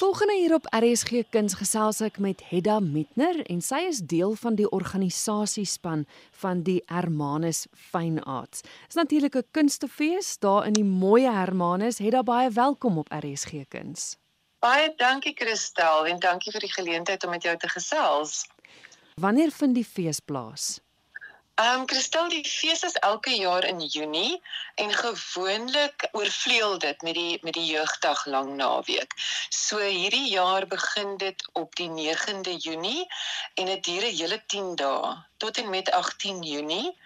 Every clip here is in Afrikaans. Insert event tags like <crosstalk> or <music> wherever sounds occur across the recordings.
Volgende hier op RSG Kuns gesels ek met Hedda Metner en sy is deel van die organisasiespan van die Hermanus Fine Arts. Dit is natuurlik 'n kunstefees daar in die mooi Hermanus. Hedda baie welkom op RSG Kuns. Baie dankie Christel en dankie vir die geleentheid om met jou te gesels. Wanneer vind die fees plaas? Ehm um, Christel, die fees is elke jaar in Junie en gewoonlik oorvleuel dit met die met die jeugdag lang naweek. So hierdie jaar begin dit op die 9de Junie en dit duur 'n hele 10 dae tot en met 18 Junie.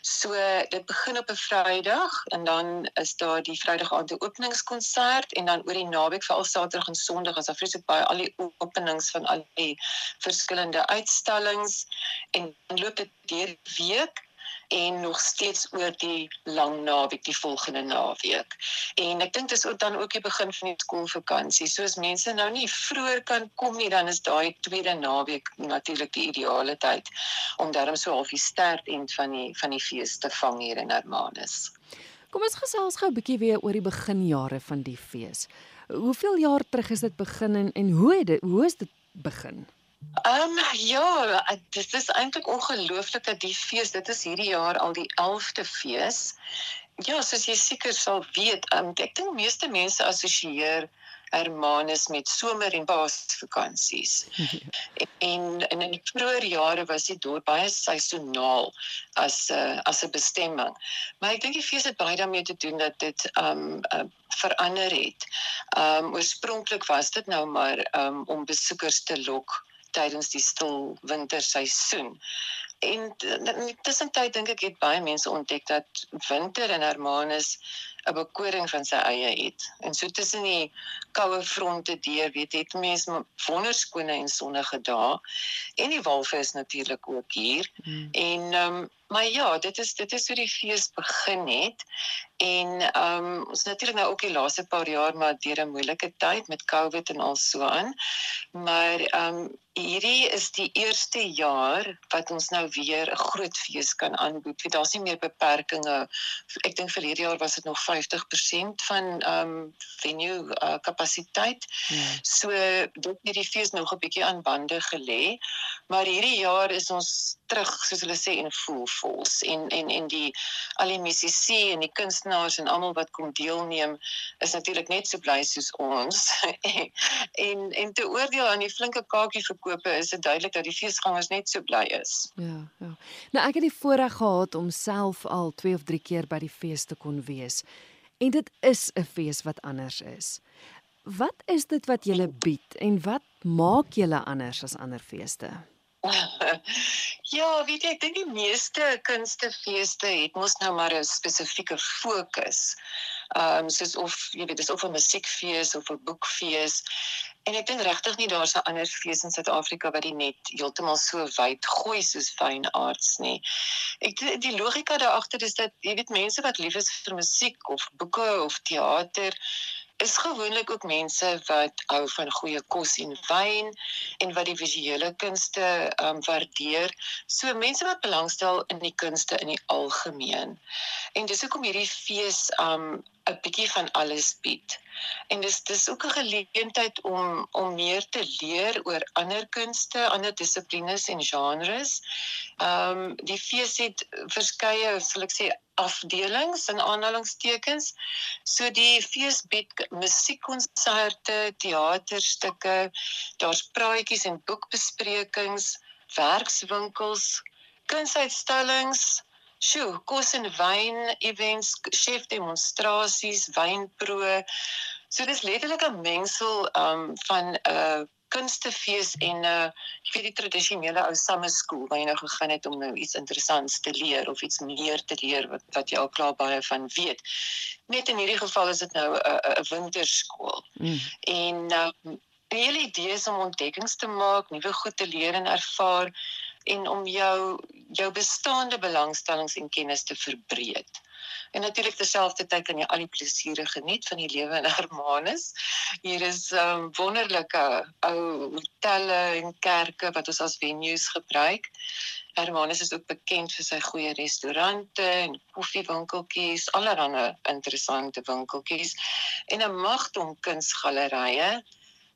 So dit begin op 'n Vrydag en dan is daar die Vrydag aand 'n openingskonsert en dan oor die naweek veral Saterdag en Sondag is daar vreeslik baie al die openings van al die verskillende uitstallings en dan loop dit deur week en nog steeds oor die lang naweek die volgende naweek. En ek dink dis ook dan ook die begin van die skoolvakansie. So as mense nou nie vroeër kan kom nie, dan is daai tweede naweek natuurlik die ideale tyd om daarom so half die start end van die van die fees te vang hier in Hermanus. Kom ons gesels gou 'n bietjie weer oor die beginjare van die fees. Hoeveel jaar terug is dit begin en, en hoe het dit hoe is dit begin? Ehm um, ja, dit is eintlik ongelooflik dat die fees, dit is hierdie jaar al die 11de fees. Ja, soos jy seker sal weet, um, ek dink meeste mense assosieer Hermanus met somer en paasvakansies. en, en in die vroeë jare was dit dorp baie seisoonaal as 'n uh, as 'n bestemming. Maar ek dink die fees het baie daarmee te doen dat dit um uh, verander het. Um oorspronklik was dit nou maar um om besoekers te lok tydens die stil winterseisoen. En intussen tyd dink ek het baie mense ontdek dat winter in Hermanus 'n bekoring van sy eie het. En so tussen die koue fronte deur, weet het mense wonderskone en sonnige dae. En die walve is natuurlik ook hier. Hmm. En ehm um, maar ja, dit is dit is hoe die fees begin het. En ehm um, ons natuurlik nou ook die laaste paar jaar maar deur 'n moeilike tyd met COVID en al so aan. Maar ehm um, hierdie is die eerste jaar wat ons nou weer 'n groot fees kan aanbied. Daar's nie meer beperkings. Ek dink vir hierdie jaar was dit nog 50% van ehm um, venue uh, kapasiteit. Ja. So dit het die fees nog 'n bietjie aan bande gelê. Maar hierdie jaar is ons terug soos hulle sê en voel vols en en en die al die musisi en die kunstenaars en almal wat kom deelneem is natuurlik net so bly soos ons. <laughs> en en te oordeel aan die flinke kaartjie verkope is dit duidelik dat die feesgangers net so bly is. Ja, ja. Nou ek het die voorreg gehad om self al 2 of 3 keer by die fees te kon wees. En dit is 'n fees wat anders is. Wat is dit wat julle bied en wat maak julle anders as ander feeste? <laughs> ja, weet jy, ek dink die meeste kunstefeeste het mos nou maar 'n spesifieke fokus. Ehm um, soos of jy weet, dis of 'n musiekfees of 'n boekfees. En ek dink regtig nie daar's 'n ander fees in Suid-Afrika wat dit net heeltemal so wyd gooi soos fyn arts nie. Ek die logika daar agter is dat jy weet mense wat lief is vir musiek of boeke of teater is gewoonlik ook mense wat hou van goeie kos en wyn en wat die visuele kunste um waardeer. So mense wat belangstel in die kunste in die algemeen. En dis hoekom hierdie fees um 'n bietjie van alles bied. En dis dis ook 'n geleentheid om om meer te leer oor ander kunste, ander dissiplines en genres. Ehm um, die fees het verskeie, sal ek sê, afdelings en aanhalingstekens. So die fees bied musiekkonserte, teaterstukke, daar's praatjies en boekbesprekings, werkswinkels, kunsuitstallings Sjoe, kos en wyn events, chef demonstrasies, wynproe. So dis letterlik 'n mengsel um van 'n uh, kunstefees en 'n uh, ek weet die tradisionele ou summer school waar jy nou gegaan het om nou iets interessants te leer of iets meer te leer wat wat jy al klaar baie van weet. Net in hierdie geval is dit nou 'n 'n winterskool. Mm. En um, die hele idee is om ontdekkings te maak, nuwe goed te leer en ervaar en om jou jou bestaande belangstellings en kennis te verbreek. En natuurlik terselfdertyd kan jy al die plesiere geniet van die lewe in Hermanus. Hier is um, wonderlike ou hotelle en kerke wat ons as venues gebruik. Hermanus is ook bekend vir sy goeie restaurante en koffiewinkeltjies, allerlei interessante winkeltjies en 'n magdom kunsgalerye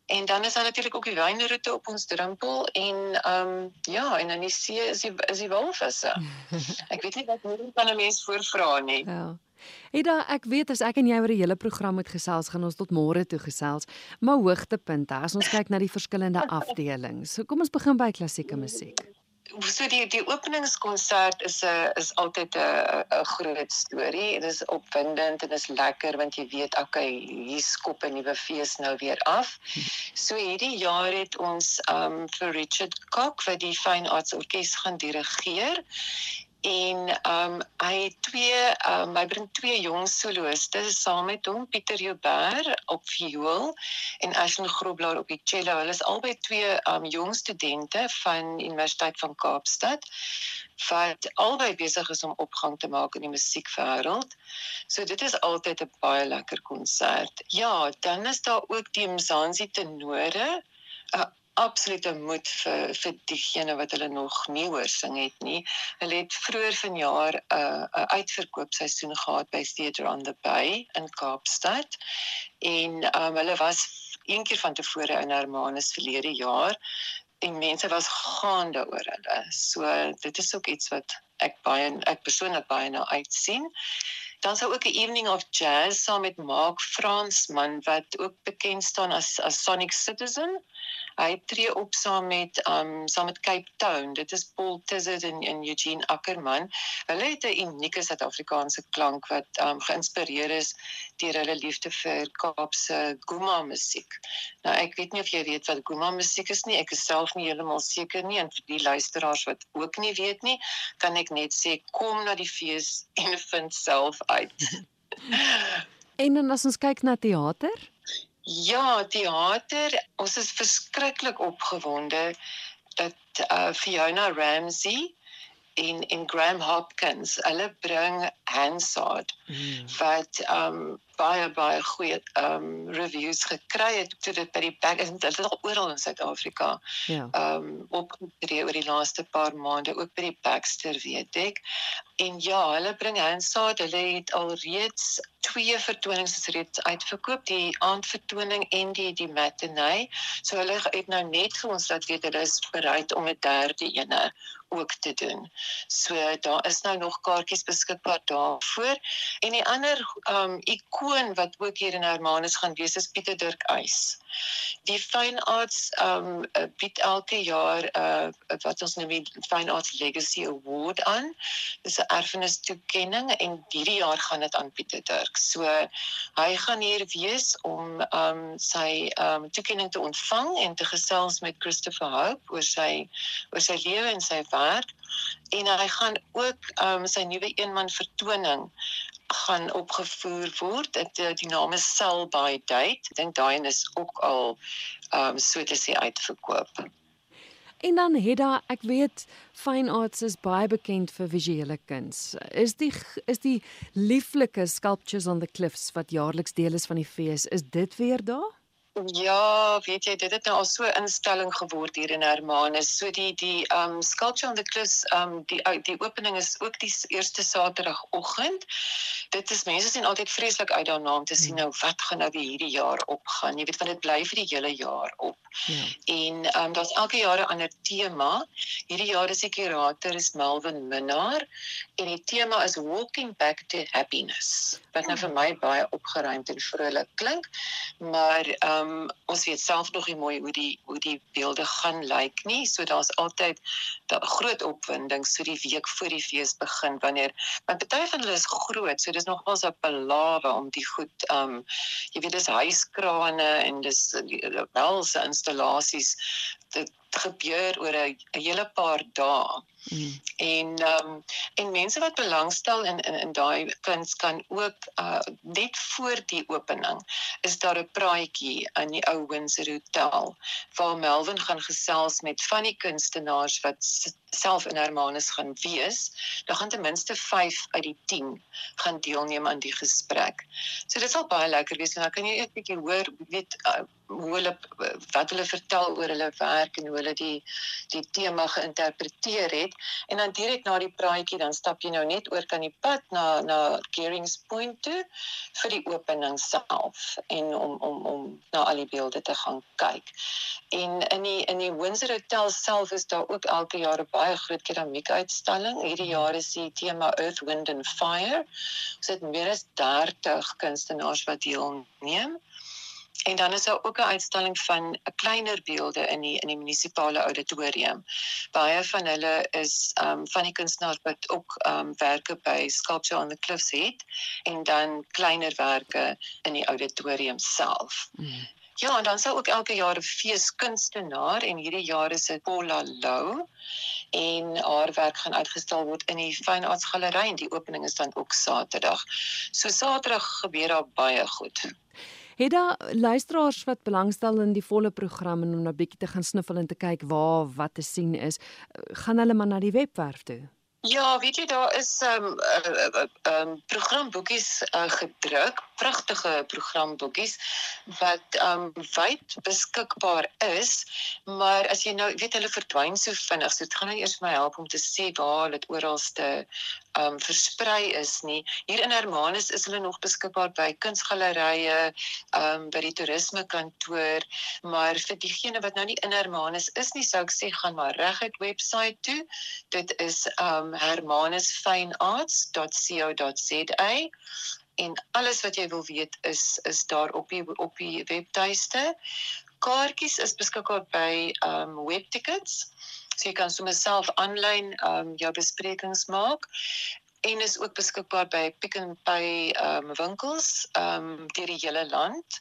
En dan is daar natuurlik ook die wynroete op ons drempel en ehm um, ja, en in die see is die is die walvisse. <laughs> ek weet nie wat meer kan 'n mens voorvra nie. Ja. Eda, ek weet as ek en jy oor die hele program moet gesels, gaan ons tot môre toe gesels. Maar hoogtepunte, as ons kyk na die verskillende <laughs> afdelings. So kom ons begin by klassieke musiek so die die openingskonsert is 'n is altyd 'n 'n groot storie. Dit is opwindend en dit is lekker want jy weet okay, hier skop 'n nuwe fees nou weer af. So hierdie jaar het ons um vir Richard Cock vir die Fine Arts Orkees gaan dirigeer en ehm um, hy het twee ehm um, hy bring twee jong soloiste saam met hom Pieter Joubert op viool en Ashley Grobler op die cello. Hulle is albei twee ehm um, jong studente van Universiteit van Kaapstad wat albei besig is om opgang te maak in die musiekwêreld. So dit is altyd 'n baie lekker konsert. Ja, dan is daar ook die Mzansi tenore. Uh, absolute moed vir vir diegene wat hulle nog nie hoor sing het nie. Hulle het vroeër vanjaar 'n uh, 'n uitverkoopseisoen gehad by Theatre on the Bay in Kaapstad. En um, hulle was een keer van tevore in Hermanus verlede jaar en mense was gaande oor hulle. So dit is ook iets wat ek baie ek persoonlik baie na uitsien. Dan sou ook 'n evening of jazz saam met Mark Fransman wat ook bekend staan as as Sonic Citizen. Hy tree op saam met um saam met Cape Town. Dit is Paul Tizard en, en Eugene Ackerman. Hulle het 'n unieke Suid-Afrikaanse klank wat um geïnspireer is deur hulle liefde vir Kaapse Guma musiek. Nou ek weet nie of jy weet wat Guma musiek is nie. Ek is self nie heeltemal seker nie en vir die luisteraars wat ook nie weet nie, kan ek net sê kom na die fees en vind self uit. <laughs> en dan as ons kyk na teater? Ja, teater, ons is verskriklik opgewonde dat uh Fiona Ramsey en en Graham Hopkins, hulle bring Hansard mm. wat um baie baie goeie um reviews gekry het toe dit by die back is dit is oral in Suid-Afrika. Ja. Um opgetree oor die laaste paar maande ook by die Baxter weet ek. En ja, hulle bring Hansard, hulle het al reeds twee vertonings is reeds uitverkoop, die aandvertoning en die die matinee. So hulle het nou net vir ons laat weet hulle is bereid om 'n derde ene ook te doen. So daar is nou nog kaartjies beskikbaar daarvoor. En die ander um ikoon wat ook hier in Hermanus gaan wees is Pieter Dirk Eis. Die Fine Arts um bied elke jaar uh, wat ons noem die Fine Arts Legacy Award aan. Dis 'n erfenis toekenning en hierdie jaar gaan dit aan Pieter Dirk. So hy gaan hier wees om um sy um toekenning te ontvang en te gesels met Christopher Hope oor sy oor sy lewe en sy werk en hy gaan ook um, sy nuwe eenman vertoning gaan opgevoer word. Dit eh, die naam is Sell by Date. Ek dink daai is ook al um so te sê uitverkoop. En dan Hedda, ek weet Fine Arts is baie bekend vir visuele kuns. Is die is die lieflike sculptures on the cliffs wat jaarliks deel is van die fees, is dit weer daar? Ja, weet jy, dit het nou al so 'n instelling geword hier in Hermanus. So die die um Sculpture on the Cliffs um die die opening is ook die eerste Saterdagoggend. Dit is mense sien altyd vreeslik uit daarna om te sien hmm. nou wat gaan nou weer hierdie jaar opgaan. Jy weet want dit bly vir die hele jaar op. Ja. En um daar's elke jaar 'n ander tema. Hierdie jaar is die kurator is Melvin Minnar en die tema is Walking Back to Happiness. Wat nou vir my baie opgeruimd en vrolik klink. Maar um um, ons weet self nog nie mooi hoe die hoe die beelde gaan lyk nie. So daar's altyd 'n groot opwinding so die week voor die fees begin wanneer want baie van hulle is groot, so dis nogals 'n belawe om die goed um jy weet dis huiskrane en dis wel se installasies dit gebeur oor 'n hele paar dae. Mm. En ehm um, en mense wat belangstel in in in daai kuns kan ook uh net voor die opening is daar 'n praatjie in die ou Windsor Hotel waar Melvin gaan gesels met van die kunstenaars wat self in Hermanus gaan wees. Daar gaan ten minste 5 uit die 10 gaan deelneem aan die gesprek. So dit sal baie lekker wees en dan kan jy net 'n bietjie hoor weet uh, hoe hulle wat hulle vertel oor hulle werk en hoe hulle die die tema geïnterpreteer het en dan direk na die praatjie dan stap jy nou net oor kan die pad na na Gearing's Point toe vir die opening self en om om om na al die beelde te gaan kyk. En in die in die Windsor Hotel self is daar ook elke jaar 'n baie groot keramiekuitstalling. Hierdie jaar is die tema Earth, Wind and Fire. Ons het meer as 30 kunstenaars wat deelneem. En dan is daar ook 'n uitstalling van kleiner beelde in die in die munisipale auditorium. Baie van hulle is um van die kunstenaars wat ook um werke by Sculpture on the Cliffs het en dan kleinerwerke in die auditorium self. Mm. Ja, en dan sou ook elke jaar 'n feeskunstenaar en hierdie jaar is dit Paula Lou en haar werk gaan uitgestal word in die Fine Arts Galery en die opening is dan ook Saterdag. So Saterdag gebeur daar baie goed. Het daar luisteraars wat belangstel in die volle program en om na bietjie te gaan sniffel en te kyk waar wat te sien is, gaan hulle maar na die webwerf toe? Ja, weet jy daar is ehm um, uh, uh, um, programboekies uh, gedruk, pragtige programboekies wat ehm um, wyd beskikbaar is, maar as jy nou weet hulle verdwyn so vinnig, so dit gaan nou eers my help om te sê waar dit oralste ehm um, versprei is nie. Hier in Hermanus is hulle nog beskikbaar by kunsgalerye, ehm um, by die toerisme kantoor, maar vir diegene wat nou nie in Hermanus is nie, sou ek sê gaan maar reguit webwerf toe. Dit is ehm um, hermanusfinearts.co.za en alles wat jy wil weet is is daar op die op die webtuiste. Kaartjies is beskikbaar by um webtickets. So jy kan sommer self aanlyn um jou besprekings maak en is ook beskikbaar by Pick n Pay um winkels um deur die hele land.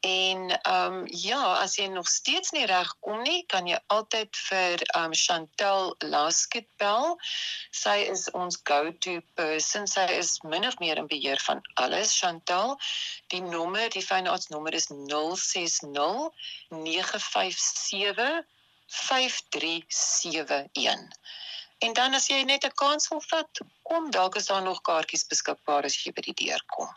En um ja, as jy nog steeds nie reg kom nie, kan jy altyd vir um Chantel Lasket bel. Sy is ons go-to person. Sy is min of meer in beheer van alles. Chantel, die nommer, die fyn arts nommer is 060 957 5371. En dan as jy net 'n kans wil vat, kom dalk is daar nog kaartjies beskikbaar as jy by die deur kom.